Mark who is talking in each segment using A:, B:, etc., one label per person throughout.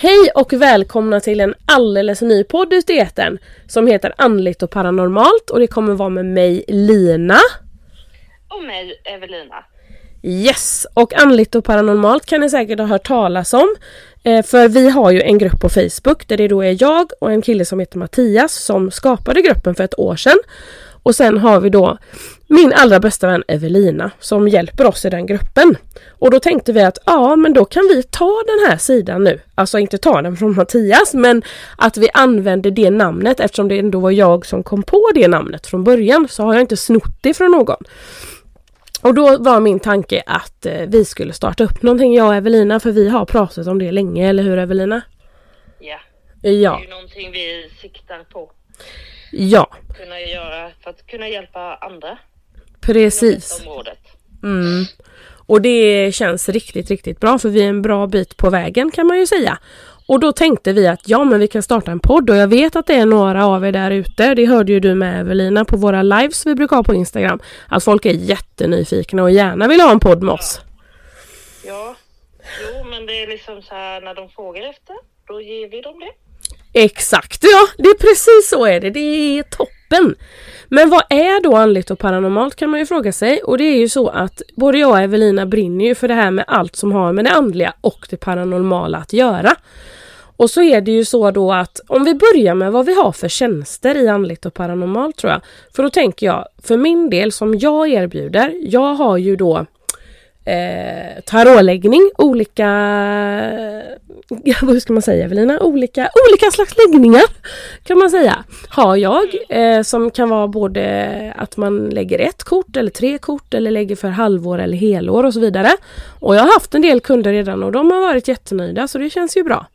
A: Hej och välkomna till en alldeles ny podd ute i etern som heter Andligt och paranormalt och det kommer vara med mig Lina.
B: Och mig Evelina.
A: Yes! Och Andligt och paranormalt kan ni säkert ha hört talas om. Eh, för vi har ju en grupp på Facebook där det då är jag och en kille som heter Mattias som skapade gruppen för ett år sedan. Och sen har vi då min allra bästa vän Evelina som hjälper oss i den gruppen. Och då tänkte vi att ja men då kan vi ta den här sidan nu. Alltså inte ta den från Mattias men att vi använder det namnet eftersom det ändå var jag som kom på det namnet från början så har jag inte snott det från någon. Och då var min tanke att eh, vi skulle starta upp någonting jag och Evelina för vi har pratat om det länge, eller hur Evelina?
B: Ja.
A: Ja.
B: Det är ju någonting vi siktar på
A: Ja,
B: kunna göra för att kunna hjälpa andra
A: precis. Mm. Och det känns riktigt, riktigt bra för vi är en bra bit på vägen kan man ju säga. Och då tänkte vi att ja men vi kan starta en podd och jag vet att det är några av er där ute, det hörde ju du med Evelina på våra lives vi brukar ha på Instagram, att folk är jättenyfikna och gärna vill ha en podd med oss.
B: Ja, jo men det är liksom så här när de frågar efter, då ger vi dem det.
A: Exakt, ja det är precis så är det, det är toppen! Men vad är då andligt och paranormalt kan man ju fråga sig och det är ju så att både jag och Evelina brinner ju för det här med allt som har med det andliga och det paranormala att göra. Och så är det ju så då att om vi börjar med vad vi har för tjänster i andligt och paranormalt tror jag. För då tänker jag, för min del som jag erbjuder, jag har ju då eh, tarotläggning, olika, hur ska man säga Evelina, olika, olika slags läggningar kan man säga. Har jag eh, som kan vara både att man lägger ett kort eller tre kort eller lägger för halvår eller helår och så vidare. Och jag har haft en del kunder redan och de har varit jättenöjda så det känns ju bra.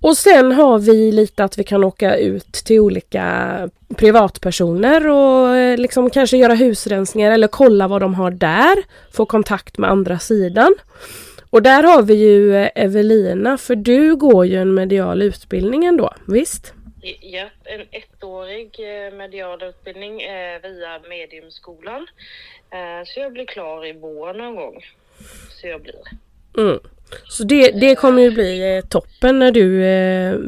A: Och sen har vi lite att vi kan åka ut till olika privatpersoner och eh, liksom kanske göra husrensningar eller kolla vad de har där. Få kontakt med andra sidan. Och där har vi ju eh, Evelina, för du går ju en medial utbildning ändå, visst?
B: Ja, en ettårig eh, medial utbildning eh, via Mediumskolan. Så jag blir klar i vår någon gång. Så jag blir.
A: Mm. Så det, det kommer ju bli toppen när du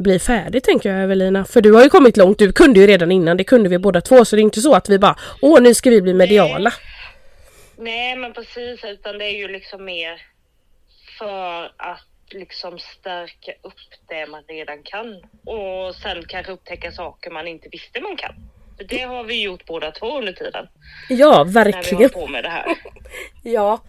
A: blir färdig tänker jag Evelina. För du har ju kommit långt, du kunde ju redan innan, det kunde vi båda två. Så det är inte så att vi bara, åh nu ska vi bli mediala.
B: Nej men precis, utan det är ju liksom mer för att liksom stärka upp det man redan kan och sen kanske upptäcka saker man inte visste man kan. För det har vi gjort båda två under tiden
A: Ja,
B: när vi
A: verkligen.
B: på med det här.
A: Ja,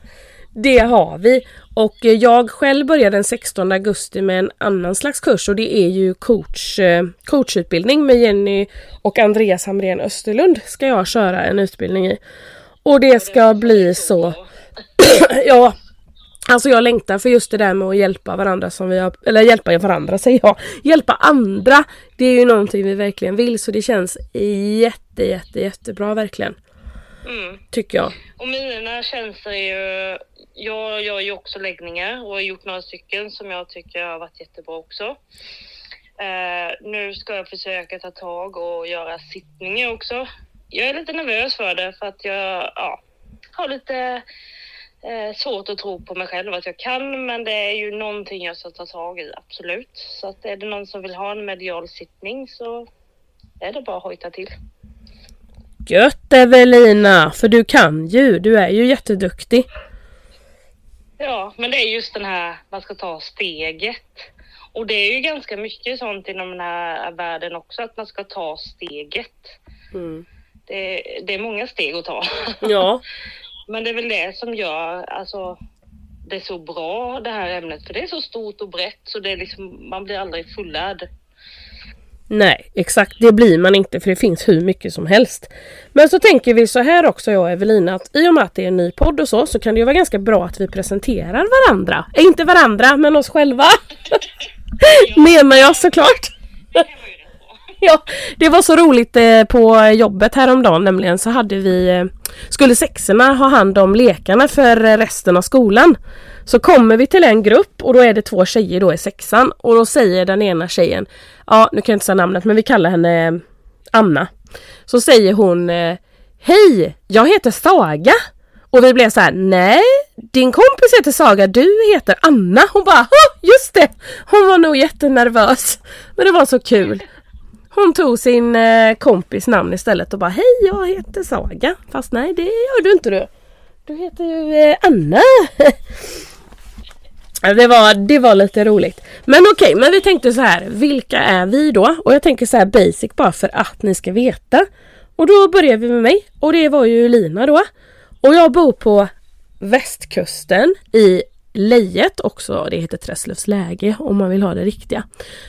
A: det har vi. Och eh, jag själv började den 16 augusti med en annan slags kurs och det är ju coach, eh, coachutbildning med Jenny och Andreas Hamrén Österlund ska jag köra en utbildning i. Och det ska bli så... ja, alltså jag längtar för just det där med att hjälpa varandra som vi har, eller hjälpa varandra säger jag, hjälpa andra. Det är ju någonting vi verkligen vill så det känns jätte, jätte, jättebra verkligen.
B: Mm.
A: Tycker jag.
B: Och mina känslor är ju, jag gör ju också läggningar och har gjort några stycken som jag tycker har varit jättebra också. Eh, nu ska jag försöka ta tag och göra sittningar också. Jag är lite nervös för det för att jag ja, har lite eh, svårt att tro på mig själv att jag kan, men det är ju någonting jag ska ta tag i, absolut. Så att är det någon som vill ha en medial sittning så är det bara att hojta till.
A: Gött Evelina! För du kan ju, du är ju jätteduktig.
B: Ja, men det är just den här, man ska ta steget. Och det är ju ganska mycket sånt inom den här världen också, att man ska ta steget.
A: Mm.
B: Det, det är många steg att ta.
A: Ja,
B: Men det är väl det som gör, alltså, det är så bra det här ämnet, för det är så stort och brett så det är liksom, man blir aldrig fullärd.
A: nej exakt det blir man inte för det finns hur mycket som helst. Men så tänker vi så här också jag och Evelina att i och med att det är en ny podd och så så kan det ju vara ganska bra att vi presenterar varandra. Eh, inte varandra men oss själva. Menar jag såklart.
B: Det kan man ju rätt på.
A: Ja, det var så roligt eh, på jobbet häromdagen nämligen så hade vi eh, Skulle sexorna ha hand om lekarna för eh, resten av skolan Så kommer vi till en grupp och då är det två tjejer då i sexan och då säger den ena tjejen Ja, nu kan jag inte säga namnet men vi kallar henne eh, Anna Så säger hon eh, Hej, jag heter Saga Och vi blev så här: nej, din kompis heter Saga, du heter Anna. Hon bara, just det! Hon var nog jättenervös. Men det var så kul. Hon tog sin eh, kompis namn istället och bara, hej jag heter Saga. Fast nej, det gör du inte du. Du heter ju eh, Anna. Det var, det var lite roligt. Men okej, okay, men vi tänkte så här. Vilka är vi då? Och jag tänker så här basic bara för att ni ska veta. Och då börjar vi med mig. Och det var ju Lina då. Och jag bor på västkusten i Lejet också. Det heter Träslövs läge om man vill ha det riktiga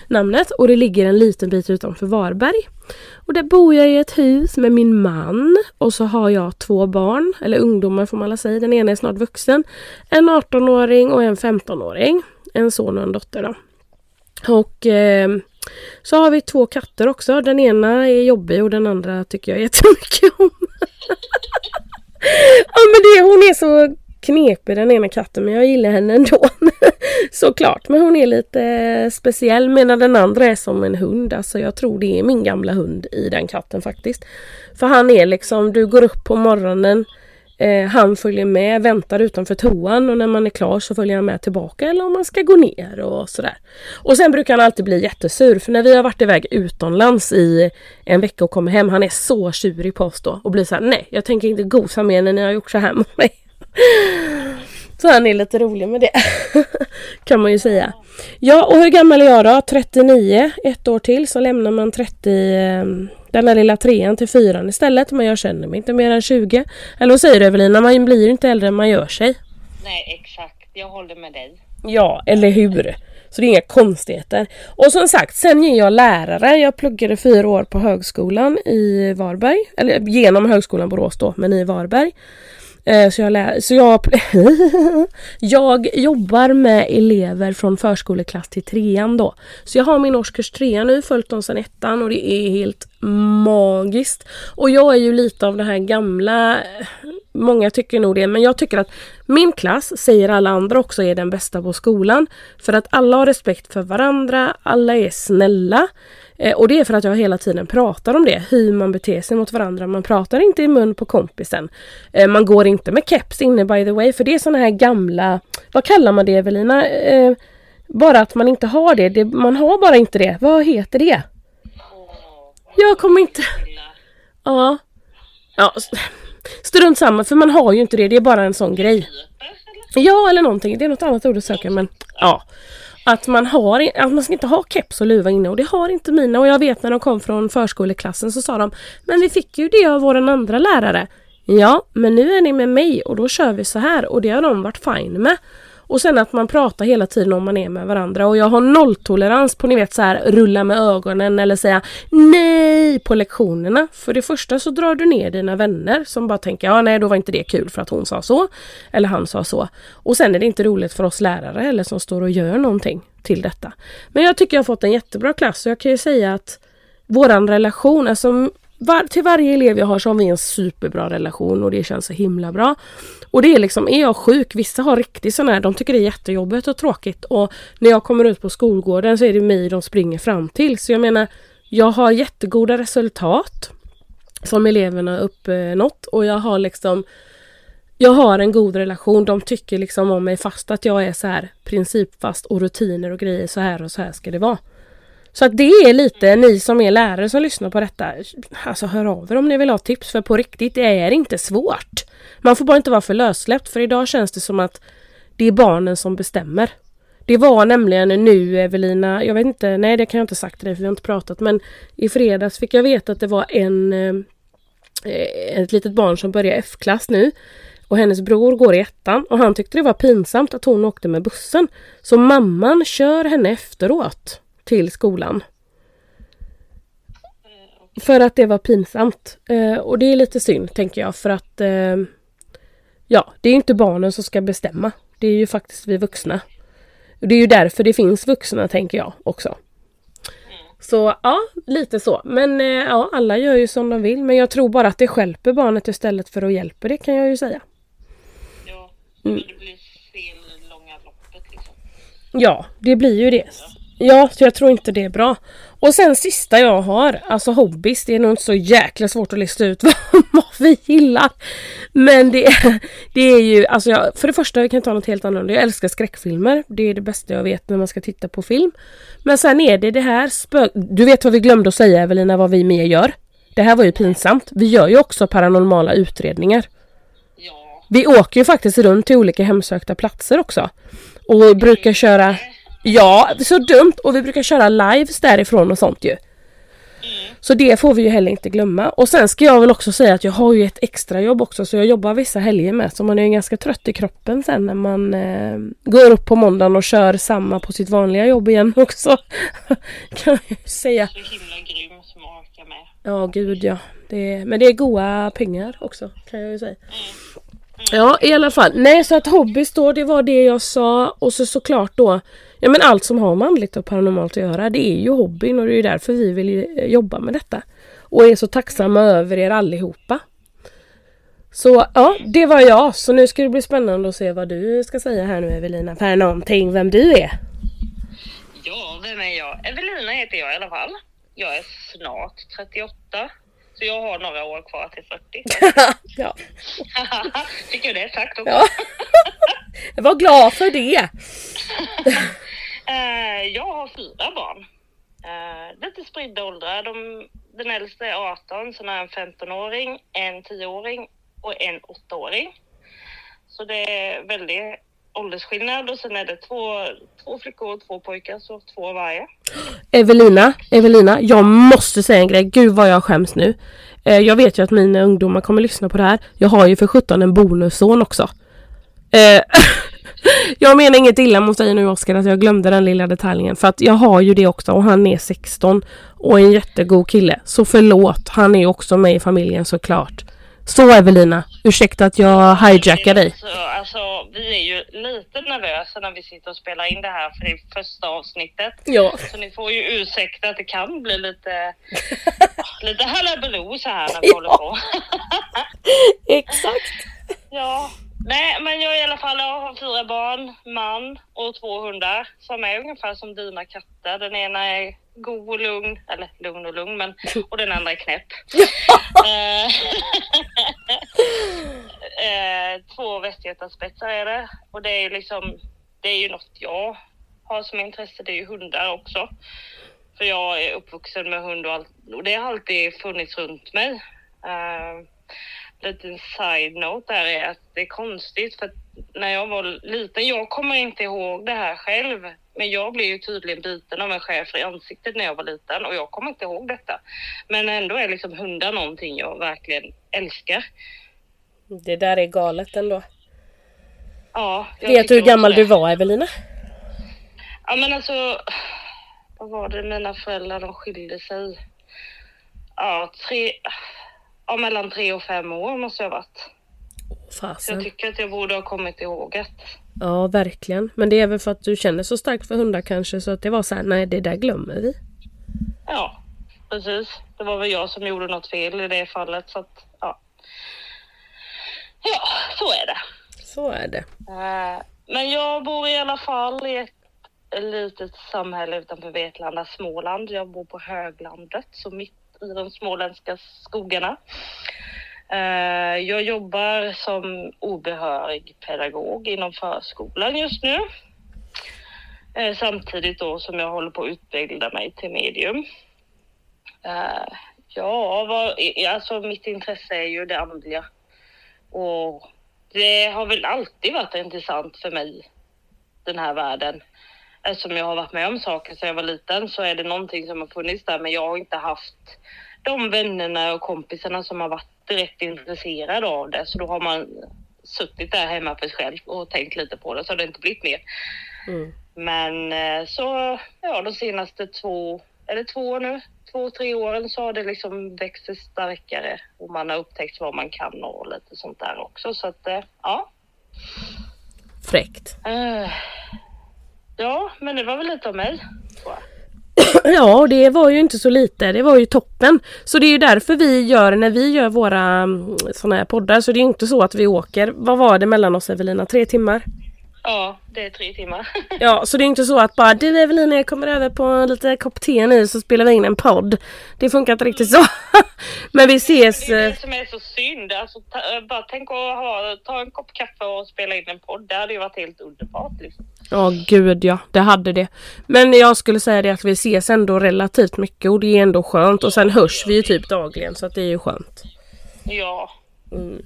A: namnet. Och det ligger en liten bit utanför Varberg. Och där bor jag i ett hus med min man och så har jag två barn, eller ungdomar får man väl säga. Den ena är snart vuxen. En 18-åring och en 15-åring. En son och en dotter då. Och eh, så har vi två katter också. Den ena är jobbig och den andra tycker jag jättemycket om. ja men det, hon är så knepig den ena katten men jag gillar henne ändå. Såklart, men hon är lite eh, speciell medan den andra är som en hund. Alltså jag tror det är min gamla hund i den katten faktiskt. För han är liksom, du går upp på morgonen Eh, han följer med, väntar utanför toan och när man är klar så följer han med tillbaka eller om man ska gå ner och sådär. Och sen brukar han alltid bli jättesur för när vi har varit iväg utomlands i en vecka och kommer hem, han är så tjurig på oss då och blir såhär nej jag tänker inte gosa mer när ni har gjort så här med mig. Så han är lite rolig med det. kan man ju säga. Ja och hur gammal är jag då? 39, ett år till så lämnar man 30 ehm, den här lilla trean till fyran istället. Men jag känner mig inte mer än 20. Eller vad säger du Evelina? Man blir inte äldre än man gör sig.
B: Nej exakt, jag håller med dig.
A: Ja, eller hur? Så det är inga konstigheter. Och som sagt, sen är jag lärare. Jag pluggade fyra år på högskolan i Varberg. Eller genom högskolan Borås då, men i Varberg. Eh, så jag, så jag, jag jobbar med elever från förskoleklass till trean då. Så jag har min årskurs trea nu, följt dem sedan ettan och det är helt magiskt. Och jag är ju lite av det här gamla, många tycker nog det, men jag tycker att min klass, säger alla andra också, är den bästa på skolan. För att alla har respekt för varandra, alla är snälla. Eh, och det är för att jag hela tiden pratar om det, hur man beter sig mot varandra. Man pratar inte i mun på kompisen. Eh, man går inte med keps inne by the way, för det är såna här gamla, vad kallar man det Evelina? Eh, bara att man inte har det. det, man har bara inte det. Vad heter det? Jag kommer inte... Ja. Ja, strunt samma för man har ju inte det. Det är bara en sån grej. Ja, eller någonting. Det är något annat ord att söka men ja. Att man, har, att man ska inte ha keps och luva inne och det har inte mina och jag vet när de kom från förskoleklassen så sa de Men vi fick ju det av vår andra lärare. Ja, men nu är ni med mig och då kör vi så här och det har de varit fine med. Och sen att man pratar hela tiden om man är med varandra och jag har nolltolerans på ni vet så här rulla med ögonen eller säga nej på lektionerna. För det första så drar du ner dina vänner som bara tänker ja nej då var inte det kul för att hon sa så. Eller han sa så. Och sen är det inte roligt för oss lärare eller som står och gör någonting till detta. Men jag tycker jag har fått en jättebra klass och jag kan ju säga att våran relation, alltså var, till varje elev jag har så har vi en superbra relation och det känns så himla bra. Och det är liksom, är jag sjuk, vissa har riktigt sån här, de tycker det är jättejobbigt och tråkigt och när jag kommer ut på skolgården så är det mig de springer fram till. Så jag menar, jag har jättegoda resultat som eleverna uppnått och jag har liksom jag har en god relation. De tycker liksom om mig fast att jag är så här principfast och rutiner och grejer så här och så här ska det vara. Så att det är lite ni som är lärare som lyssnar på detta. Alltså hör av er om ni vill ha tips för på riktigt det är inte svårt. Man får bara inte vara för lössläppt för idag känns det som att det är barnen som bestämmer. Det var nämligen nu Evelina, jag vet inte, nej det kan jag inte sagt till dig för vi har inte pratat men i fredags fick jag veta att det var en eh, ett litet barn som börjar F-klass nu och hennes bror går i ettan och han tyckte det var pinsamt att hon åkte med bussen. Så mamman kör henne efteråt till skolan. För att det var pinsamt. Eh, och det är lite synd tänker jag för att eh, Ja, det är inte barnen som ska bestämma. Det är ju faktiskt vi vuxna. Det är ju därför det finns vuxna tänker jag också. Så ja, lite så. Men eh, ja, alla gör ju som de vill. Men jag tror bara att det skälper barnet istället för att hjälpa det kan jag ju säga.
B: Ja, mm. det blir fel långa loppet liksom.
A: Ja, det blir ju det. Ja, så jag tror inte det är bra. Och sen sista jag har, alltså hobbys, det är nog inte så jäkla svårt att lista ut vad, vad vi gillar. Men det, det är ju, alltså jag, för det första jag kan ta något helt annorlunda. Jag älskar skräckfilmer. Det är det bästa jag vet när man ska titta på film. Men sen är det det här spö... Du vet vad vi glömde att säga Evelina, vad vi mer gör? Det här var ju pinsamt. Vi gör ju också paranormala utredningar.
B: Ja.
A: Vi åker ju faktiskt runt till olika hemsökta platser också. Och brukar köra... Ja, så dumt! Och vi brukar köra lives därifrån och sånt ju. Så det får vi ju heller inte glömma. Och sen ska jag väl också säga att jag har ju ett extra jobb också så jag jobbar vissa helger med. Så man är ju ganska trött i kroppen sen när man eh, går upp på måndagen och kör samma på sitt vanliga jobb igen också. kan jag ju säga.
B: Så himla grym som orkar med.
A: Ja, gud ja. Det är, men det är goda pengar också kan jag ju säga. Ja, i alla fall. Nej, så att hobbys då, det var det jag sa. Och så såklart då, ja men allt som har manligt och paranormalt att göra, det är ju hobbyn och det är därför vi vill eh, jobba med detta. Och är så tacksamma över er allihopa. Så ja, det var jag. Så nu ska det bli spännande att se vad du ska säga här nu Evelina. För någonting, vem du är.
B: Ja, vem är jag? Evelina heter jag i alla fall. Jag är snart 38. Så jag har några år kvar till 40.
A: ja.
B: Fick jag det sagt också?
A: ja. jag var glad för det.
B: Eh, jag har fyra barn. Eh, lite spridda åldrar. De, den äldsta är 18, sen har jag en 15-åring, en 10-åring och en 8-åring. Så det är väldigt åldersskillnad och sen är det två, två flickor och två pojkar, så två varje.
A: Evelina, Evelina, jag måste säga en grej. Gud vad jag skäms nu. Eh, jag vet ju att mina ungdomar kommer lyssna på det här. Jag har ju för 17 en bonusson också. Eh, Jag menar inget illa mot dig nu Oskar att jag glömde den lilla detaljen. För att jag har ju det också och han är 16 och en jättegod kille. Så förlåt, han är också med i familjen såklart. Så Evelina, ursäkta att jag hijackar dig.
B: Så, alltså, vi är ju lite nervösa när vi sitter och spelar in det här för det är första avsnittet.
A: Ja.
B: Så ni får ju ursäkta att det kan bli lite, lite halabaloo så här när vi
A: Ja.
B: håller på.
A: Exakt.
B: Ja, nej men jag i alla fall, jag har fyra barn, man och två hundar som är ungefär som dina katter. Den ena är god och lugn, eller lugn och lugn men, och den andra är knäpp. Eh, eh, två västgötaspetsar är det och det är liksom, det är ju något jag har som intresse, det är ju hundar också. För jag är uppvuxen med hund och, allt, och det har alltid funnits runt mig. Uh, liten side-note där är att det är konstigt för att när jag var liten, jag kommer inte ihåg det här själv, men jag blev ju tydligen biten av en schäfer i ansiktet när jag var liten och jag kommer inte ihåg detta. Men ändå är liksom hundar någonting jag verkligen älskar.
A: Det där är galet ändå.
B: Ja,
A: Vet du hur gammal du var Evelina?
B: Ja men alltså, vad var det, mina föräldrar de skilde sig. Ja, tre, ja mellan tre och fem år måste jag ha varit. Så jag
A: Fasen.
B: tycker att jag borde ha kommit ihåg det.
A: Ja, verkligen. Men det är väl för att du känner så starkt för hundar kanske så att det var så här, nej det där glömmer vi.
B: Ja, precis. Det var väl jag som gjorde något fel i det fallet så att ja. Ja, så är det.
A: Så är det.
B: Eh, Men jag bor i alla fall i ett litet samhälle utanför Vetlanda, Småland. Jag bor på höglandet, så mitt i de småländska skogarna. Eh, jag jobbar som obehörig pedagog inom förskolan just nu. Eh, samtidigt då som jag håller på att utbilda mig till medium. Eh, ja, vad, alltså mitt intresse är ju det andliga. Och det har väl alltid varit intressant för mig, den här världen. Eftersom jag har varit med om saker sedan jag var liten så är det någonting som har funnits där men jag har inte haft de vännerna och kompisarna som har varit direkt intresserade av det. Så då har man suttit där hemma för sig själv och tänkt lite på det så har det inte blivit mer.
A: Mm.
B: Men eh, så, ja de senaste två, eller två nu, två, tre åren så har det liksom växt sig starkare och man har upptäckt vad man kan och lite sånt där också. Så att, eh, ja.
A: Fräckt.
B: Eh, ja, men det var väl lite av mig.
A: Ja, och det var ju inte så lite. Det var ju toppen. Så det är ju därför vi gör, när vi gör våra sådana här poddar, så det är ju inte så att vi åker, vad var det mellan oss Evelina? Tre timmar?
B: Ja, det är tre timmar.
A: Ja, så det är inte så att bara du Evelina jag kommer över på lite kopp te nu så spelar vi in en podd. Det funkar inte riktigt så. Men vi ses.
B: Det är
A: eh,
B: det som är så synd. Alltså, ta, bara tänk att ha, ta en kopp kaffe och spela in en podd. Det hade ju varit helt underbart. Liksom.
A: Ja gud ja, det hade det. Men jag skulle säga det att vi ses ändå relativt mycket och det är ändå skönt och sen hörs vi ju typ dagligen så att det är ju skönt.
B: Ja,
A: Mm.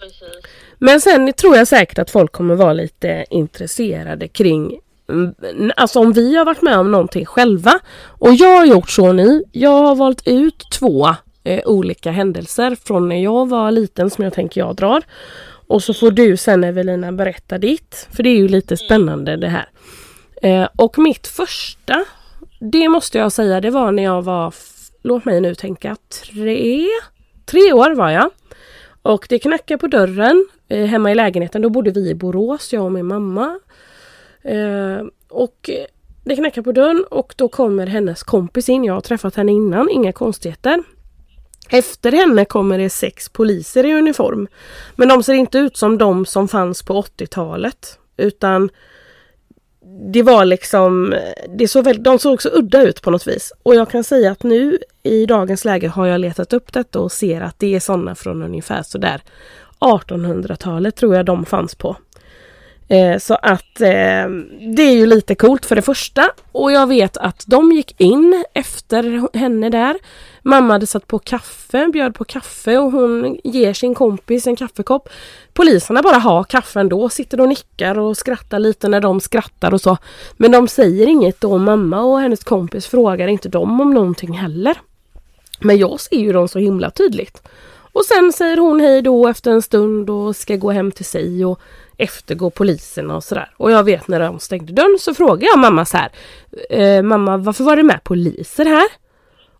B: precis.
A: Men sen tror jag säkert att folk kommer vara lite intresserade kring mm, Alltså om vi har varit med om någonting själva. Och jag har gjort så nu. Jag har valt ut två eh, olika händelser från när jag var liten som jag tänker jag drar. Och så får du sen Evelina berätta ditt. För det är ju lite spännande det här. Eh, och mitt första, det måste jag säga, det var när jag var, låt mig nu tänka, tre, tre år var jag. Och det knackade på dörren eh, hemma i lägenheten. Då bodde vi i Borås, jag och min mamma. Eh, och det knackar på dörren och då kommer hennes kompis in. Jag har träffat henne innan, inga konstigheter. Efter henne kommer det sex poliser i uniform. Men de ser inte ut som de som fanns på 80-talet. Utan det var liksom, det såg väl, de såg så udda ut på något vis. Och jag kan säga att nu i dagens läge har jag letat upp detta och ser att det är sådana från ungefär sådär 1800-talet tror jag de fanns på. Eh, så att eh, det är ju lite coolt för det första. Och jag vet att de gick in efter henne där. Mamma hade satt på kaffe, bjöd på kaffe och hon ger sin kompis en kaffekopp. Poliserna bara har kaffe ändå, sitter och nickar och skrattar lite när de skrattar och så. Men de säger inget då. Mamma och hennes kompis frågar inte dem om någonting heller. Men jag ser ju dem så himla tydligt. Och sen säger hon hej då efter en stund och ska gå hem till sig och eftergå poliserna och sådär. Och jag vet när de stängde dörren så frågade jag mamma så här. Eh, mamma varför var det med poliser här?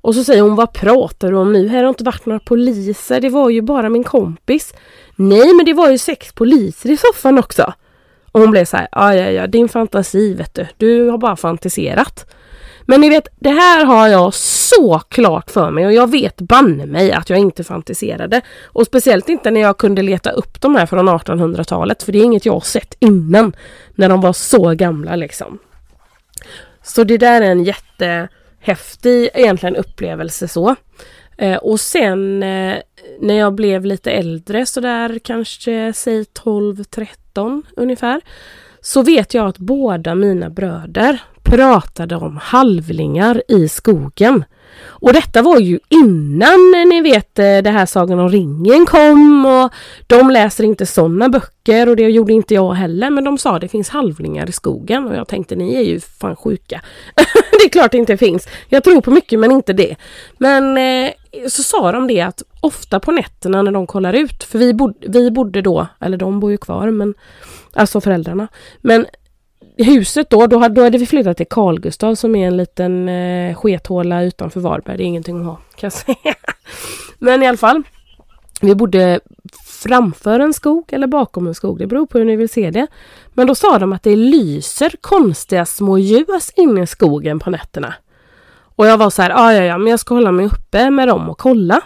A: Och så säger hon vad pratar du om nu? Här har inte varit några poliser. Det var ju bara min kompis. Nej men det var ju sex poliser i soffan också. Och hon blev så här. Ja ja ja din fantasi vet du. Du har bara fantiserat. Men ni vet, det här har jag så klart för mig och jag vet banne mig att jag inte fantiserade. Och speciellt inte när jag kunde leta upp de här från 1800-talet för det är inget jag har sett innan. När de var så gamla liksom. Så det där är en jättehäftig egentligen upplevelse så. Eh, och sen eh, när jag blev lite äldre så där kanske säg 12-13 ungefär. Så vet jag att båda mina bröder pratade om halvlingar i skogen. Och detta var ju innan ni vet eh, det här Sagan om ringen kom och de läser inte sådana böcker och det gjorde inte jag heller men de sa det finns halvlingar i skogen och jag tänkte ni är ju fan sjuka. det är klart det inte finns. Jag tror på mycket men inte det. Men eh, så sa de det att ofta på nätterna när de kollar ut, för vi, bod, vi bodde då, eller de bor ju kvar men alltså föräldrarna. Men huset då, då hade, då hade vi flyttat till Carl Gustav som är en liten eh, skethåla utanför Varberg. Det är ingenting att ha kan jag säga. Men i alla fall. Vi bodde framför en skog eller bakom en skog. Det beror på hur ni vill se det. Men då sa de att det lyser konstiga små ljus inne i skogen på nätterna. Och jag var så här, ja ja ja, men jag ska hålla mig uppe med dem och kolla.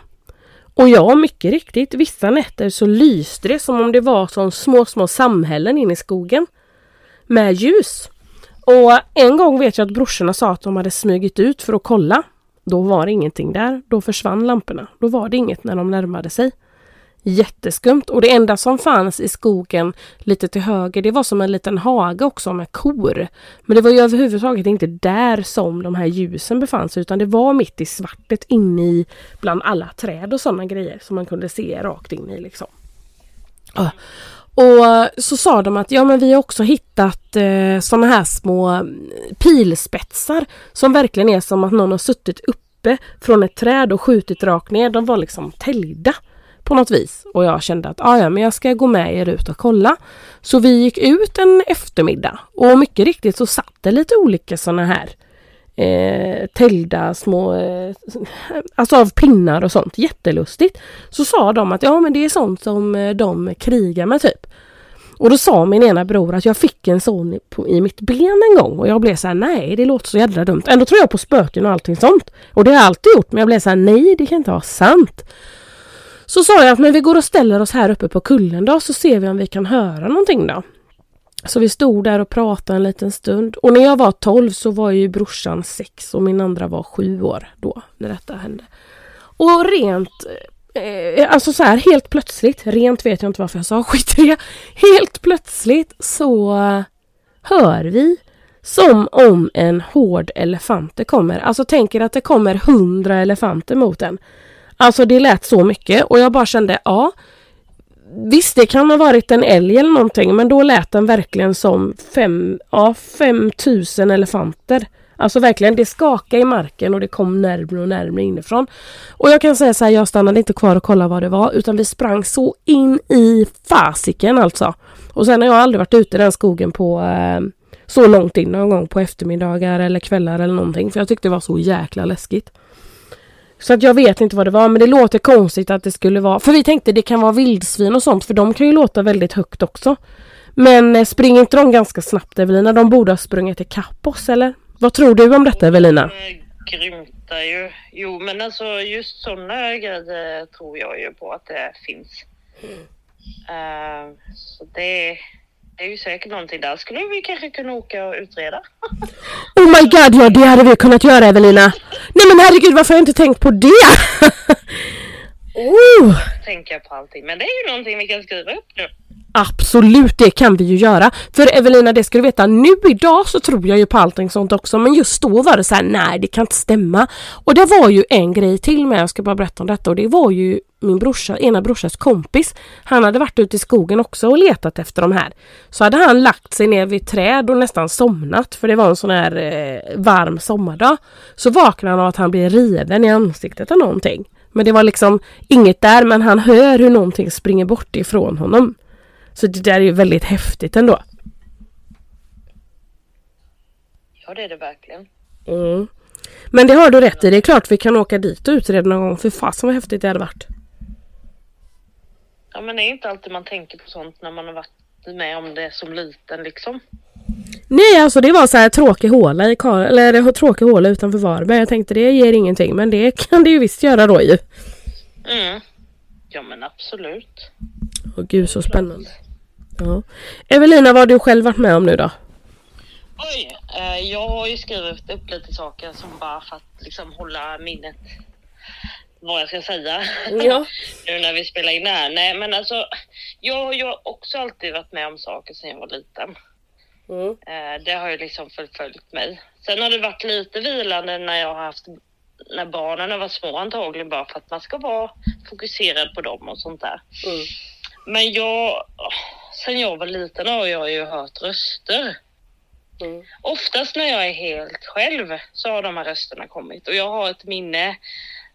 A: Och ja, mycket riktigt, vissa nätter så lyste det som om det var som små, små samhällen inne i skogen med ljus. Och en gång vet jag att brorsorna sa att de hade smugit ut för att kolla. Då var det ingenting där. Då försvann lamporna. Då var det inget när de närmade sig. Jätteskumt. Och det enda som fanns i skogen lite till höger det var som en liten hage också med kor. Men det var ju överhuvudtaget inte där som de här ljusen befann sig utan det var mitt i svartet inne i bland alla träd och sådana grejer som man kunde se rakt in i liksom. Och så sa de att ja men vi har också hittat eh, sådana här små mm, pilspetsar som verkligen är som att någon har suttit uppe från ett träd och skjutit rakt ner. De var liksom täljda på något vis. Och jag kände att ah, ja men jag ska gå med er ut och kolla. Så vi gick ut en eftermiddag och mycket riktigt så satt det lite olika sådana här eh, täljda små, eh, alltså av pinnar och sånt. Jättelustigt. Så sa de att ja men det är sånt som eh, de krigar med typ. Och då sa min ena bror att jag fick en sån i, på, i mitt ben en gång och jag blev så här: nej det låter så jävla dumt. Ändå tror jag på spöken och allting sånt. Och det har jag alltid gjort men jag blev så här: nej det kan inte vara sant. Så sa jag att men vi går och ställer oss här uppe på kullen då så ser vi om vi kan höra någonting då. Så vi stod där och pratade en liten stund. Och när jag var 12 så var ju brorsan 6 och min andra var 7 år då när detta hände. Och rent eh, Alltså så här helt plötsligt, rent vet jag inte varför jag sa skit i det. Helt plötsligt så hör vi som om en hård elefant kommer. Alltså tänker att det kommer hundra elefanter mot en. Alltså det lät så mycket och jag bara kände ja Visst det kan ha varit en älg eller någonting men då lät den verkligen som fem, ja, 5000 elefanter. Alltså verkligen, det skakade i marken och det kom närmre och närmre inifrån. Och jag kan säga så här, jag stannade inte kvar och kollade vad det var utan vi sprang så in i fasiken alltså. Och sen har jag aldrig varit ute i den skogen på eh, så långt in någon gång på eftermiddagar eller kvällar eller någonting för jag tyckte det var så jäkla läskigt. Så att jag vet inte vad det var men det låter konstigt att det skulle vara för vi tänkte det kan vara vildsvin och sånt för de kan ju låta väldigt högt också. Men eh, springer inte de ganska snabbt Evelina? De borde ha sprungit ikapp oss eller? Vad tror du om detta Evelina?
B: Grymtar ju. Jo men alltså just sådana grejer tror jag ju på att det finns. Mm. Uh, så det, det är ju säkert någonting där. Skulle vi kanske kunna åka och utreda?
A: oh my god, ja det hade vi kunnat göra Evelina. Nej men herregud varför har jag inte tänkt på det?
B: oh. Tänka på allting. Men det är ju någonting vi kan skriva upp nu.
A: Absolut, det kan vi ju göra. För Evelina, det ska du veta, nu idag så tror jag ju på allting sånt också. Men just då var det så här, nej det kan inte stämma. Och det var ju en grej till med, jag ska bara berätta om detta. Och det var ju min brorsa, ena brorsas kompis. Han hade varit ute i skogen också och letat efter de här. Så hade han lagt sig ner vid träd och nästan somnat. För det var en sån här eh, varm sommardag. Så vaknade han av att han blev riven i ansiktet av någonting. Men det var liksom inget där men han hör hur någonting springer bort ifrån honom. Så det där är ju väldigt häftigt ändå.
B: Ja det är det verkligen.
A: Mm. Men det har du rätt i. Det är klart vi kan åka dit och utreda någon gång. För fasen vad häftigt det hade varit.
B: Ja men det är inte alltid man tänker på sånt när man har varit med om det som liten liksom.
A: Nej alltså det var så här tråkig håla i Kar eller tråkig håla utanför Varberg. Jag tänkte det ger ingenting men det kan det ju visst göra då ju.
B: Mm. Ja men absolut.
A: Åh gud så spännande. Ja. Evelina, vad har du själv varit med om nu då?
B: Oj, eh, jag har ju skrivit upp lite saker som bara för att liksom hålla minnet vad jag ska säga. Ja. nu när vi spelar in här. Nej men alltså, jag har ju också alltid varit med om saker sedan jag var liten. Mm. Eh, det har ju liksom förföljt mig. Sen har det varit lite vilande när jag har haft när barnen var små antagligen bara för att man ska vara fokuserad på dem och sånt där. Mm. Men jag, sen jag var liten har jag ju hört röster. Mm. Oftast när jag är helt själv så har de här rösterna kommit och jag har ett minne.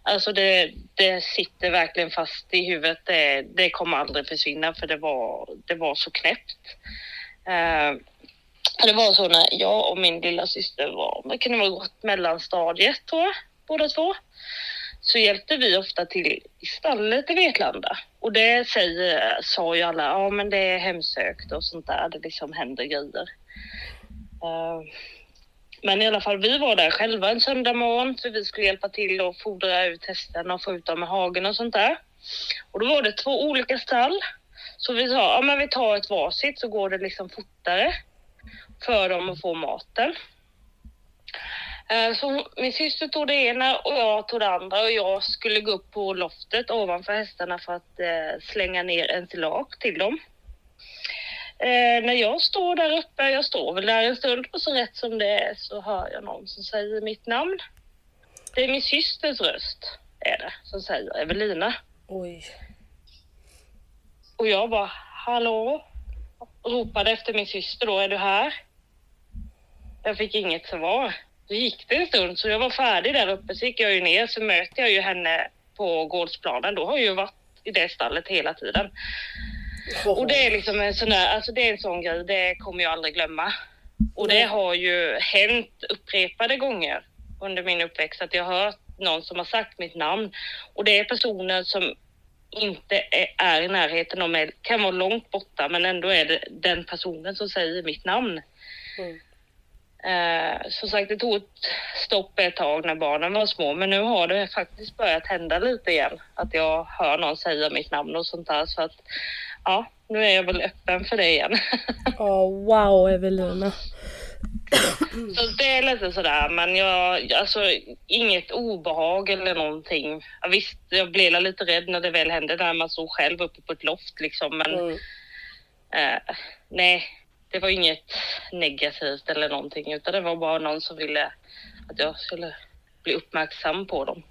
B: Alltså det, det sitter verkligen fast i huvudet. Det, det kommer aldrig försvinna för det var, det var så knäppt. Uh, det var så när jag och min lilla syster var, det kunde vara gått mellanstadiet tror jag, båda två så hjälpte vi ofta till i stallet i Vetlanda. Och det säger, sa ju alla, ja men det är hemsökt och sånt där, det liksom händer grejer. Uh, men i alla fall, vi var där själva en söndag morgon för vi skulle hjälpa till och fodra ut hästarna och få ut dem i hagen och sånt där. Och då var det två olika stall. Så vi sa, ja men vi tar ett varsitt så går det liksom fortare för dem att få maten. Eh, så min syster tog det ena och jag tog det andra och jag skulle gå upp på loftet ovanför hästarna för att eh, slänga ner ensilage till dem. Eh, när jag står där uppe, jag står väl där en stund och så rätt som det är så hör jag någon som säger mitt namn. Det är min systers röst är det som säger Evelina.
A: Oj.
B: Och jag bara hallå? Ropade efter min syster då, är du här? Jag fick inget svar. Så gick det en stund så jag var färdig där uppe så gick jag ju ner så möter jag ju henne på gårdsplanen. Då har jag ju varit i det stallet hela tiden. Och det är liksom en sån där, alltså det är en sån grej, det kommer jag aldrig glömma. Och det har ju hänt upprepade gånger under min uppväxt att jag har hört någon som har sagt mitt namn och det är personer som inte är, i närheten av mig, kan vara långt borta men ändå är det den personen som säger mitt namn. Mm. Eh, som sagt, det tog ett stopp ett tag när barnen var små, men nu har det faktiskt börjat hända lite igen. Att jag hör någon säga mitt namn och sånt där. Så att ja, nu är jag väl öppen för det igen.
A: Oh, wow Evelina.
B: Så det är lite sådär, men jag, alltså inget obehag eller någonting. Ja, visst, jag blev lite rädd när det väl hände när man stod själv uppe på ett loft liksom, men
A: Mm.
B: eh, nej, det var inget negativt eller någonting, utan det var bara någon som ville att jag skulle bli uppmärksam på dem.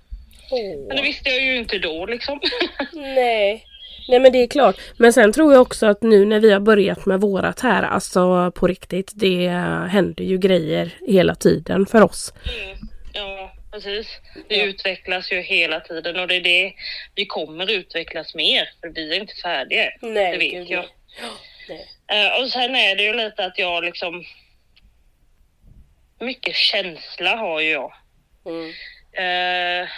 B: Men det visste jag ju inte då liksom.
A: Nej. Nej men det är klart. Men sen tror jag också att nu när vi har börjat med vårat här, alltså på riktigt, det händer ju grejer hela tiden för oss.
B: Mm, ja, precis. Det
A: Ja.
B: utvecklas ju hela tiden och det är det vi kommer utvecklas mer, för vi är inte färdiga.
A: Nej,
B: det vet
A: gud,
B: jag.
A: nej.
B: Eh, och sen är det ju lite att jag liksom... Mycket känsla har ju jag.
A: Mm.
B: Eh,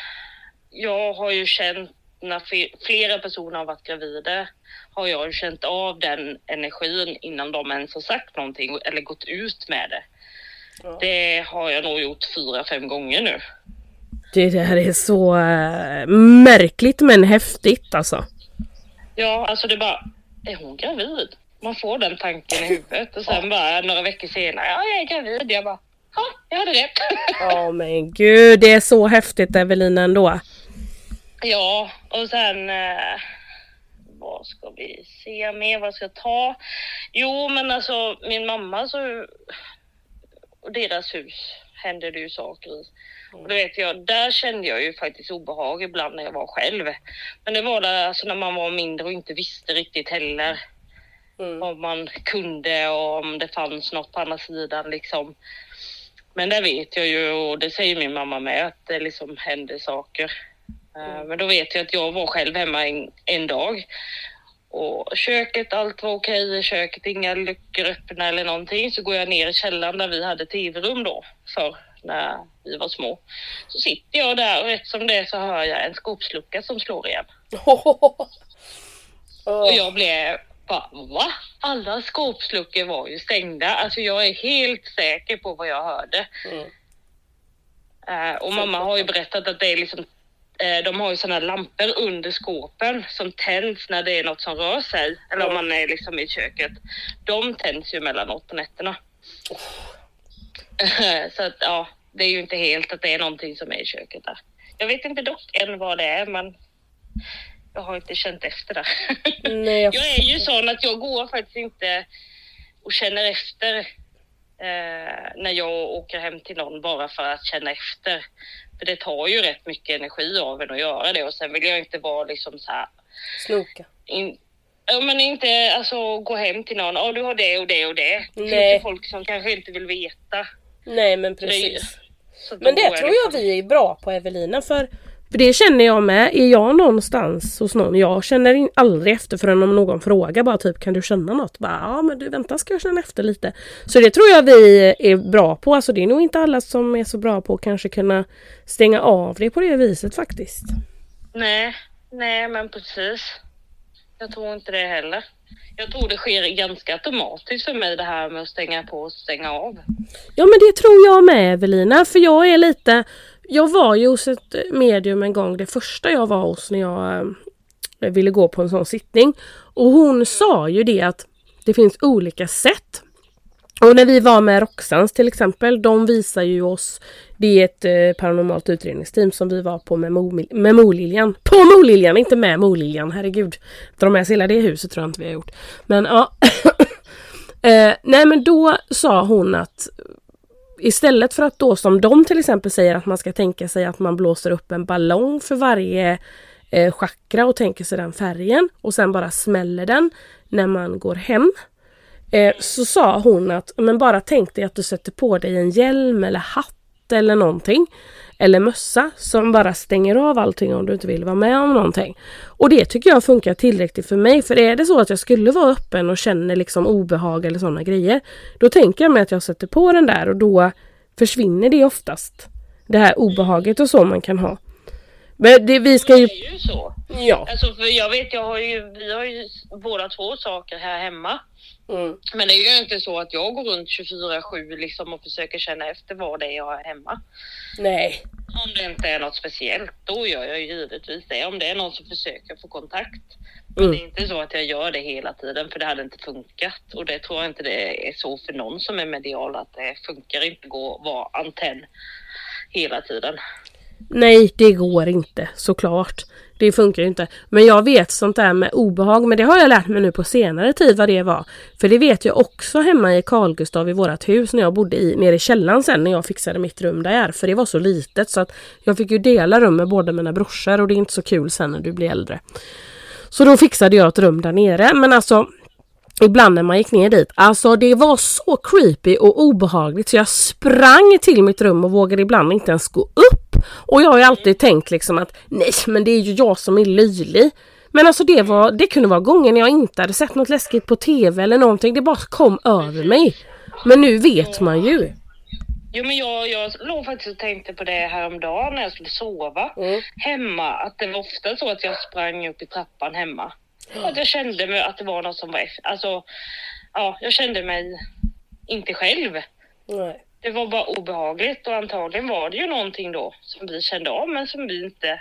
B: jag har ju känt när flera personer har varit gravida har jag ju känt av den energin innan de ens har sagt någonting eller gått ut med det.
A: Ja.
B: Det har jag nog gjort fyra, fem gånger nu.
A: Det där är så äh, märkligt men häftigt alltså.
B: Ja, alltså det är bara, är hon gravid? Man får den tanken i huvudet och sen bara några veckor senare, ja jag är gravid. Jag bara, ja jag hade rätt.
A: Ja men gud, det är så häftigt Evelina ändå.
B: ja, och sen eh, vad ska vi se mer, vad ska jag ta? Jo, men alltså min mamma så och deras hus hände det ju saker i. Och det vet jag, där kände jag ju faktiskt obehag ibland när jag var själv. Men det var där alltså när man var mindre och inte visste riktigt heller
A: Mm.
B: om man kunde och om det fanns något på andra sidan liksom. Men det vet jag ju och det säger min mamma med att det liksom hände saker. Eh, Men då vet jag att jag var själv hemma en, en dag och köket, allt var okej i köket, inga luckor öppna eller någonting. Så går jag ner i källaren där vi hade tv-rum då för när vi var små. Så sitter jag där och rätt som det så hör jag en skåpslucka som slår igen. Och jag blev bara, va? Alla skåpsluckor var ju stängda. Alltså jag är helt säker på vad jag hörde.
A: Mm.
B: Eh, och mamma har ju berättat att det är liksom, eh, de har ju sådana lampor under skåpen som tänds när det är något som rör sig. Eller om man är liksom i köket. De tänds ju mellanåt på nätterna. Eh, Så att ja, det är ju inte helt att det är någonting som är i köket där. Jag vet inte dock än vad det är, men jag har inte känt efter där.
A: Nej, jag...
B: Jag är ju sån att jag går faktiskt inte och känner efter eh, när jag åker hem till någon bara för att känna efter. För det tar ju rätt mycket energi av en att göra det och sen vill jag inte vara liksom så här.
A: Snoka.
B: In, ja, men inte alltså gå hem till någon. Ja, du har det och det och det. Det finns
A: Nej.
B: ju folk som kanske inte vill veta.
A: Nej men
B: Det
A: precis.
B: Då
A: Men det tror jag vi är bra på Evelina för för det känner jag med. Är jag någonstans hos någon, jag känner in, aldrig efter förrän om någon frågar bara typ kan du känna något? Bara, ja men du vänta ska jag känna efter lite. Så det tror jag vi är bra på. Alltså det är nog inte alla som är så bra på att kanske kunna stänga av det på det viset faktiskt.
B: Nej, nej men precis. Jag tror inte det heller. Jag tror det sker ganska automatiskt för mig det här med att stänga på och stänga av.
A: Ja men det tror jag med Evelina för jag är lite jag var ju hos ett medium en gång det första jag var hos när jag eh, ville gå på en sån sittning. Och hon sa ju det att det finns olika sätt. Och när vi var med Roxans till exempel, de visar ju oss Det är ett eh, paranormalt utredningsteam som vi var på med, Mo, med Moliljan. På Moliljan, inte med Moliljan, herregud. Dra med sig hela det huset tror jag inte vi har gjort. Men ja. eh, nej men då sa hon att Istället för att då som de till exempel säger att man ska tänka sig att man blåser upp en ballong för varje eh, chakra och tänker sig den färgen och sen bara smäller den när man går hem. Eh, så sa hon att men bara tänk dig att du sätter på dig en hjälm eller hatt eller någonting. Eller mössa som bara stänger av allting om du inte vill vara med om någonting. Och det tycker jag funkar tillräckligt för mig. För är det så att jag skulle vara öppen och känner liksom obehag eller sådana grejer. Då tänker jag mig att jag sätter på den där och då försvinner det oftast. Det här obehaget och så man kan ha. Men det, vi ska ju...
B: Det är ju så.
A: Ja.
B: Alltså för jag vet, jag har ju, vi har ju båda två saker här hemma.
A: Mm.
B: Men det är ju inte så att jag går runt 24-7 liksom och försöker känna efter vad det är jag har hemma.
A: Nej.
B: Om det inte är något speciellt, då gör jag givetvis det. Om det är någon som försöker få kontakt Men det är inte så att jag gör det hela tiden för det hade inte funkat. Och det tror jag inte det är så för någon som är medial att det funkar inte gå att vara antenn hela tiden.
A: Nej, det går inte såklart. Det funkar ju inte. Men jag vet sånt där med obehag, men det har jag lärt mig nu på senare tid vad det var. För det vet jag också hemma i Carl Gustav i vårat hus när jag bodde i, nere i källaren sen när jag fixade mitt rum där. För det var så litet så att jag fick ju dela rum med båda mina brorsor och det är inte så kul sen när du blir äldre. Så då fixade jag ett rum där nere. Men alltså Ibland när man gick ner dit, alltså det var så creepy och obehagligt så jag sprang till mitt rum och vågade ibland inte ens gå upp. Och jag har ju alltid tänkt liksom att nej men det är ju jag som är löjlig. Men alltså det, var, det kunde vara gånger när jag inte hade sett något läskigt på TV eller någonting. Det bara kom över mig. Men nu vet man ju.
B: Jo men jag, jag låg faktiskt och tänkte på det häromdagen när jag skulle sova
A: Mm.
B: hemma. Att det var ofta så att jag sprang upp i trappan hemma. Att jag kände mig att det var något som var Alltså, ja, jag kände mig inte själv.
A: Nej.
B: Det var bara obehagligt och antagligen var det ju någonting då som vi kände av men som vi inte...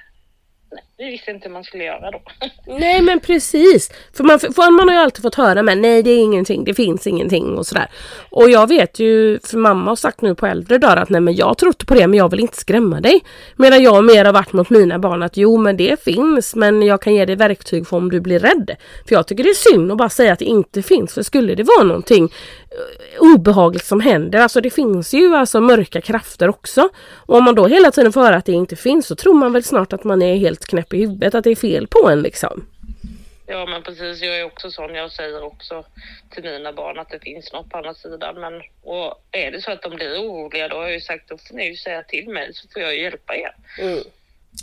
B: Nej, vi visste inte hur man skulle göra då.
A: Nej men precis. För man, för man har ju alltid fått höra men nej det är ingenting, det finns ingenting och sådär. Och jag vet ju, för mamma har sagt nu på äldre dagar att nej men jag tror inte på det men jag vill inte skrämma dig. Medan jag mer har varit mot mina barn att jo men det finns men jag kan ge dig verktyg för om du blir rädd. För jag tycker det är synd att bara säga att det inte finns för skulle det vara någonting obehagligt som händer, alltså det finns ju alltså mörka krafter också. Och om man då hela tiden får höra att det inte finns så tror man väl snart att man är helt knäpp i huvudet, att det är fel på en liksom.
B: Ja men precis, jag är också sån. Jag säger också till mina barn att det finns något på andra sidan. Men och är det så att de blir oroliga då har jag ju sagt då får ni ju säga till mig så får jag hjälpa er.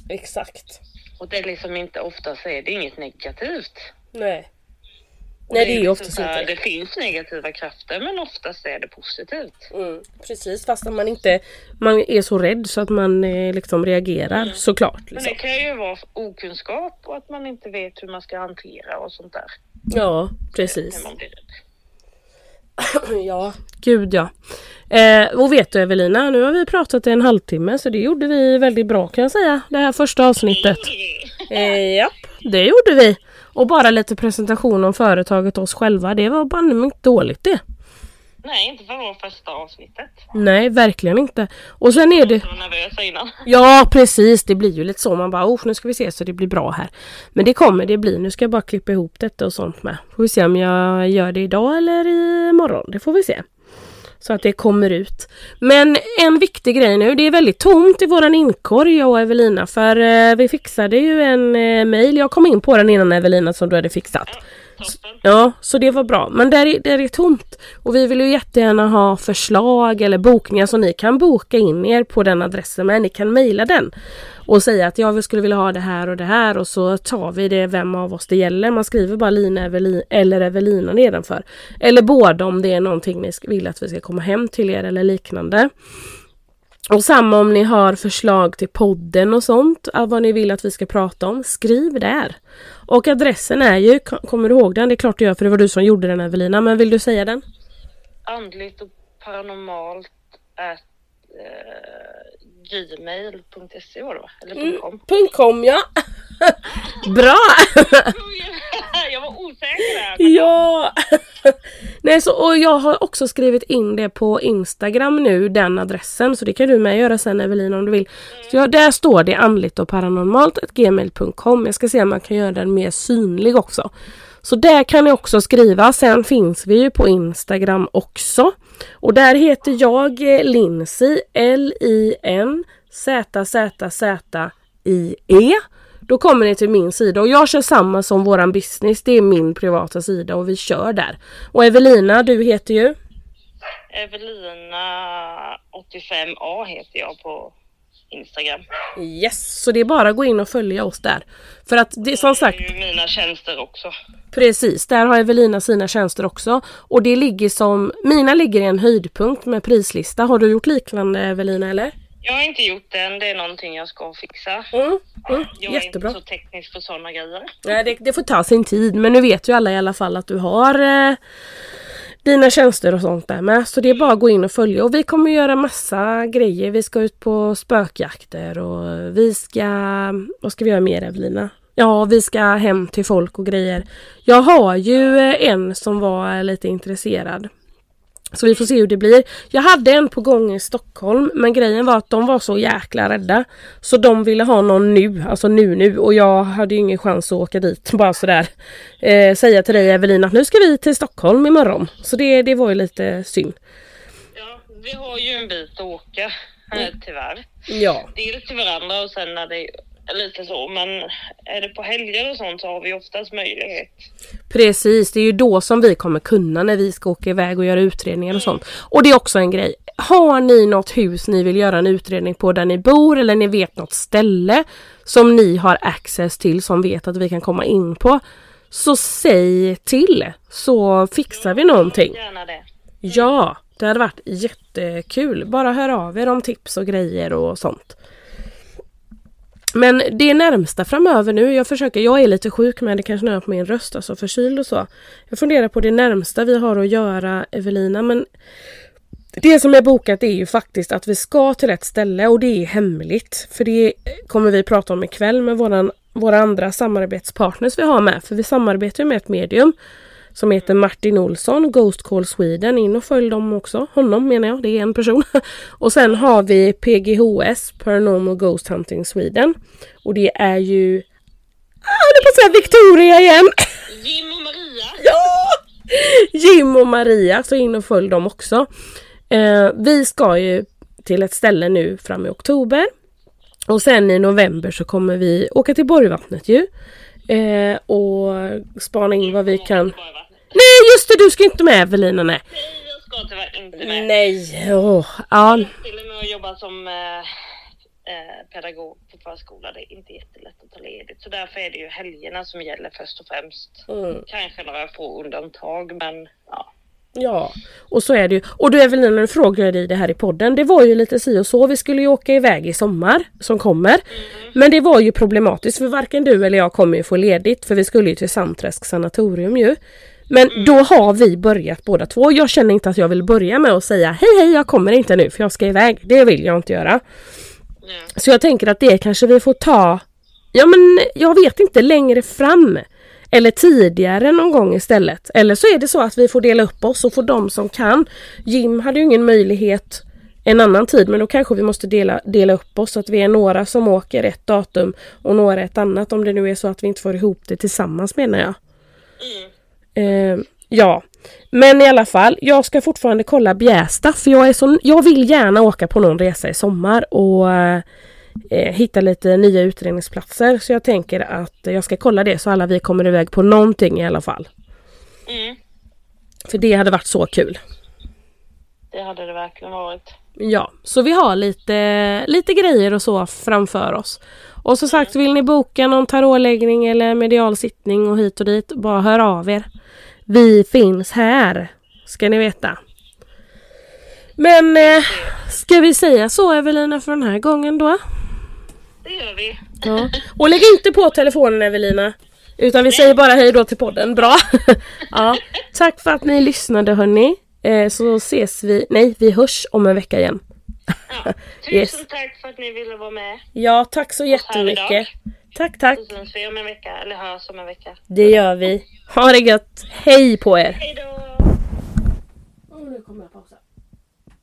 A: Exakt.
B: Och det är liksom inte oftast är det inget negativt.
A: Nej. Nej det är ju oftast inte.
B: Det finns negativa krafter men oftast är det positivt.
A: Mm, precis fast att man inte man är så rädd så att man eh, liksom reagerar såklart.
B: Men
A: Liksom.
B: det kan ju vara okunskap och att man inte vet hur man ska hantera och sånt där.
A: Ja
B: När
A: precis. Ja, gud ja. Eh, och vet du Evelina, nu har vi pratat i en halvtimme så det gjorde vi väldigt bra kan jag säga. Det här första avsnittet. Eh, japp, det gjorde vi. Och bara lite presentation om företaget och oss själva. Det var banne inte dåligt det.
B: Nej, inte för vår första avsnittet.
A: Nej, verkligen inte. Och sen är det...
B: Jag var nervös innan.
A: Ja precis, det blir ju lite så. Man bara oh, nu ska vi se så det blir bra här. Men det kommer det bli. Nu ska jag bara klippa ihop detta och sånt med. Får vi se om jag gör det idag eller imorgon. Det får vi se. Så att det kommer ut. Men en viktig grej nu, det är väldigt tomt i våran inkorg jag och Evelina för eh, vi fixade ju en eh, mail. Jag kom in på den innan Evelina som du hade fixat.
B: Toppen.
A: Ja, så det var bra. Men där är, där är tomt. Och vi vill ju jättegärna ha förslag eller bokningar så ni kan boka in er på den adressen med. Ni kan mejla den och säga att jag skulle vilja ha det här och det här och så tar vi det vem av oss det gäller. Man skriver bara Lina Evelin, eller Evelina nedanför. Eller båda om det är någonting ni vill att vi ska komma hem till er eller liknande. Och samma om ni har förslag till podden och sånt, vad ni vill att vi ska prata om, skriv där. Och adressen är ju, kommer du ihåg den? Det är klart du gör för det var du som gjorde den Evelina, men vill du säga den?
B: Andligt och paranormalt at eh, gmail.se var det va? Eller
A: Mm.
B: .com?
A: .com ja! Bra!
B: jag var osäker där.
A: ja! Nej, så, och jag har också skrivit in det på Instagram nu, den adressen. Så det kan du med göra sen Evelina om du vill. Så jag, där står det andligt och paranormalt, gmail.com. Jag ska se om man kan göra den mer synlig också. Så där kan ni också skriva. Sen finns vi ju på Instagram också. Och där heter jag Lindsey Lindsay, L-I-N Z-Z-Z-I-E. Då kommer ni till min sida och jag kör samma som våran business. Det är min privata sida och vi kör där. Och Evelina, du heter ju?
B: Evelina 85A heter jag på Instagram.
A: Yes, så det är bara att gå in och följa oss där. För att det som sagt,
B: Det är ju mina tjänster också.
A: precis, där har Evelina sina tjänster också. Och det ligger som, mina ligger i en höjdpunkt med prislista. Har du gjort liknande Evelina eller?
B: Jag har inte gjort den, det är någonting jag ska fixa.
A: Mm, mm,
B: Jag är
A: jättebra.
B: inte så teknisk för sådana grejer.
A: Nej, det, det får ta sin tid men nu vet ju alla i alla fall att du har eh, dina tjänster och sånt där med. Så det är bara att gå in och följa. Och vi kommer göra massa grejer. Vi ska ut på spökjakter och vi ska... Vad ska vi göra mer Evelina? Ja, vi ska hem till folk och grejer. Jag har ju eh, en som var lite intresserad. Så vi får se hur det blir. Jag hade en på gång i Stockholm men grejen var att de var så jäkla rädda. Så de ville ha någon nu, alltså nu nu och jag hade ju ingen chans att åka dit bara sådär. Eh, säga till dig Evelina att nu ska vi till Stockholm imorgon. Så det, det var ju lite synd.
B: Ja, vi har ju en bit att åka här tyvärr.
A: Ja.
B: Dels till varandra och sen när det lite så. Men är det på helger och sånt så har vi oftast möjlighet.
A: Precis, det är ju då som vi kommer kunna när vi ska åka iväg och göra utredningar och sånt. Och det är också en grej. Har ni något hus ni vill göra en utredning på där ni bor eller ni vet något ställe som ni har access till som vet att vi kan komma in på. Så säg till så fixar vi någonting.
B: Gärna det.
A: Ja, det hade varit jättekul. Bara hör av er om tips och grejer och sånt. Men det närmsta framöver nu, jag försöker, jag är lite sjuk men det kanske är på min röst, alltså förkyld och så. Jag funderar på det närmsta vi har att göra Evelina men det som är bokat är ju faktiskt att vi ska till ett ställe och det är hemligt. För det kommer vi prata om ikväll med våran, våra andra samarbetspartners vi har med. För vi samarbetar med ett medium som heter Martin Olsson, Ghost Call Sweden. In och följ dem också. Honom menar jag, det är en person. Och sen har vi PGHS, Paranormal Ghost Hunting Sweden. Och det är ju... Ah, det på säga Victoria igen!
B: Jim och Maria.
A: Ja! Jim och Maria, så in och följ dem också. Eh, vi ska ju till ett ställe nu fram i oktober. Och sen i november så kommer vi åka till Borgvattnet ju. Eh, och spana in vad vi kan. Nej just det, du ska inte med Evelina nej.
B: Nej, jag ska tyvärr inte med.
A: Nej, åh, ja.
B: Till och med att jobba som eh, eh, pedagog på förskola. Det är inte jättelätt att ta ledigt. Så därför är det ju helgerna som gäller först och främst.
A: Mm.
B: Kanske några få undantag, men ja.
A: Ja, och så är det ju. Och du Evelina, nu frågar jag dig det här i podden. Det var ju lite si och så. Vi skulle ju åka iväg i sommar som kommer. Men det var ju problematiskt för varken du eller jag kommer ju få ledigt för vi skulle ju till Sandträsk sanatorium ju. Men då har vi börjat båda två. Jag känner inte att jag vill börja med att säga hej hej jag kommer inte nu för jag ska iväg. Det vill jag inte göra.
B: ja.
A: Så jag tänker att det kanske vi får ta, ja men jag vet inte, längre fram. Eller tidigare någon gång istället. Eller så är det så att vi får dela upp oss och får de som kan. Jim hade ju ingen möjlighet en annan tid men då kanske vi måste dela, dela upp oss så att vi är några som åker ett datum och några ett annat om det nu är så att vi inte får ihop det tillsammans menar jag.
B: Mm.
A: Eh, ja, men i alla fall, jag ska fortfarande kolla Bjästa för jag, är så, jag vill gärna åka på någon resa i sommar och eh, hitta lite nya utredningsplatser. Så jag tänker att jag ska kolla det så alla vi kommer iväg på någonting i alla fall.
B: Mm.
A: För det hade varit så kul.
B: Det hade det verkligen varit.
A: Ja, så vi har lite, lite grejer och så framför oss. Och som sagt, vill ni boka någon tarotläggning eller medial sittning och hit och dit, bara hör av er. Vi finns här, ska ni veta. Men eh, ska vi säga så Evelina för den här gången då?
B: Det gör vi.
A: Ja. Och lägg inte på telefonen Evelina. Utan vi säger bara hej då till podden. Bra! ja. Tack för att ni lyssnade hörni. Eh, så ses vi, nej vi hörs om en vecka igen.
B: Ja. Tusen
A: Yes.
B: tack för att ni ville vara med.
A: Ja, tack så jättemycket. Tack, tack.
B: Så syns vi om en vecka, eller hörs om en vecka.
A: Det gör vi. Ha det gött. Hej på er.
B: Hej då!